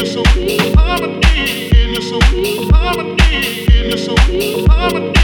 in your soul, harmony in your soul, harmony in your soul, harmony.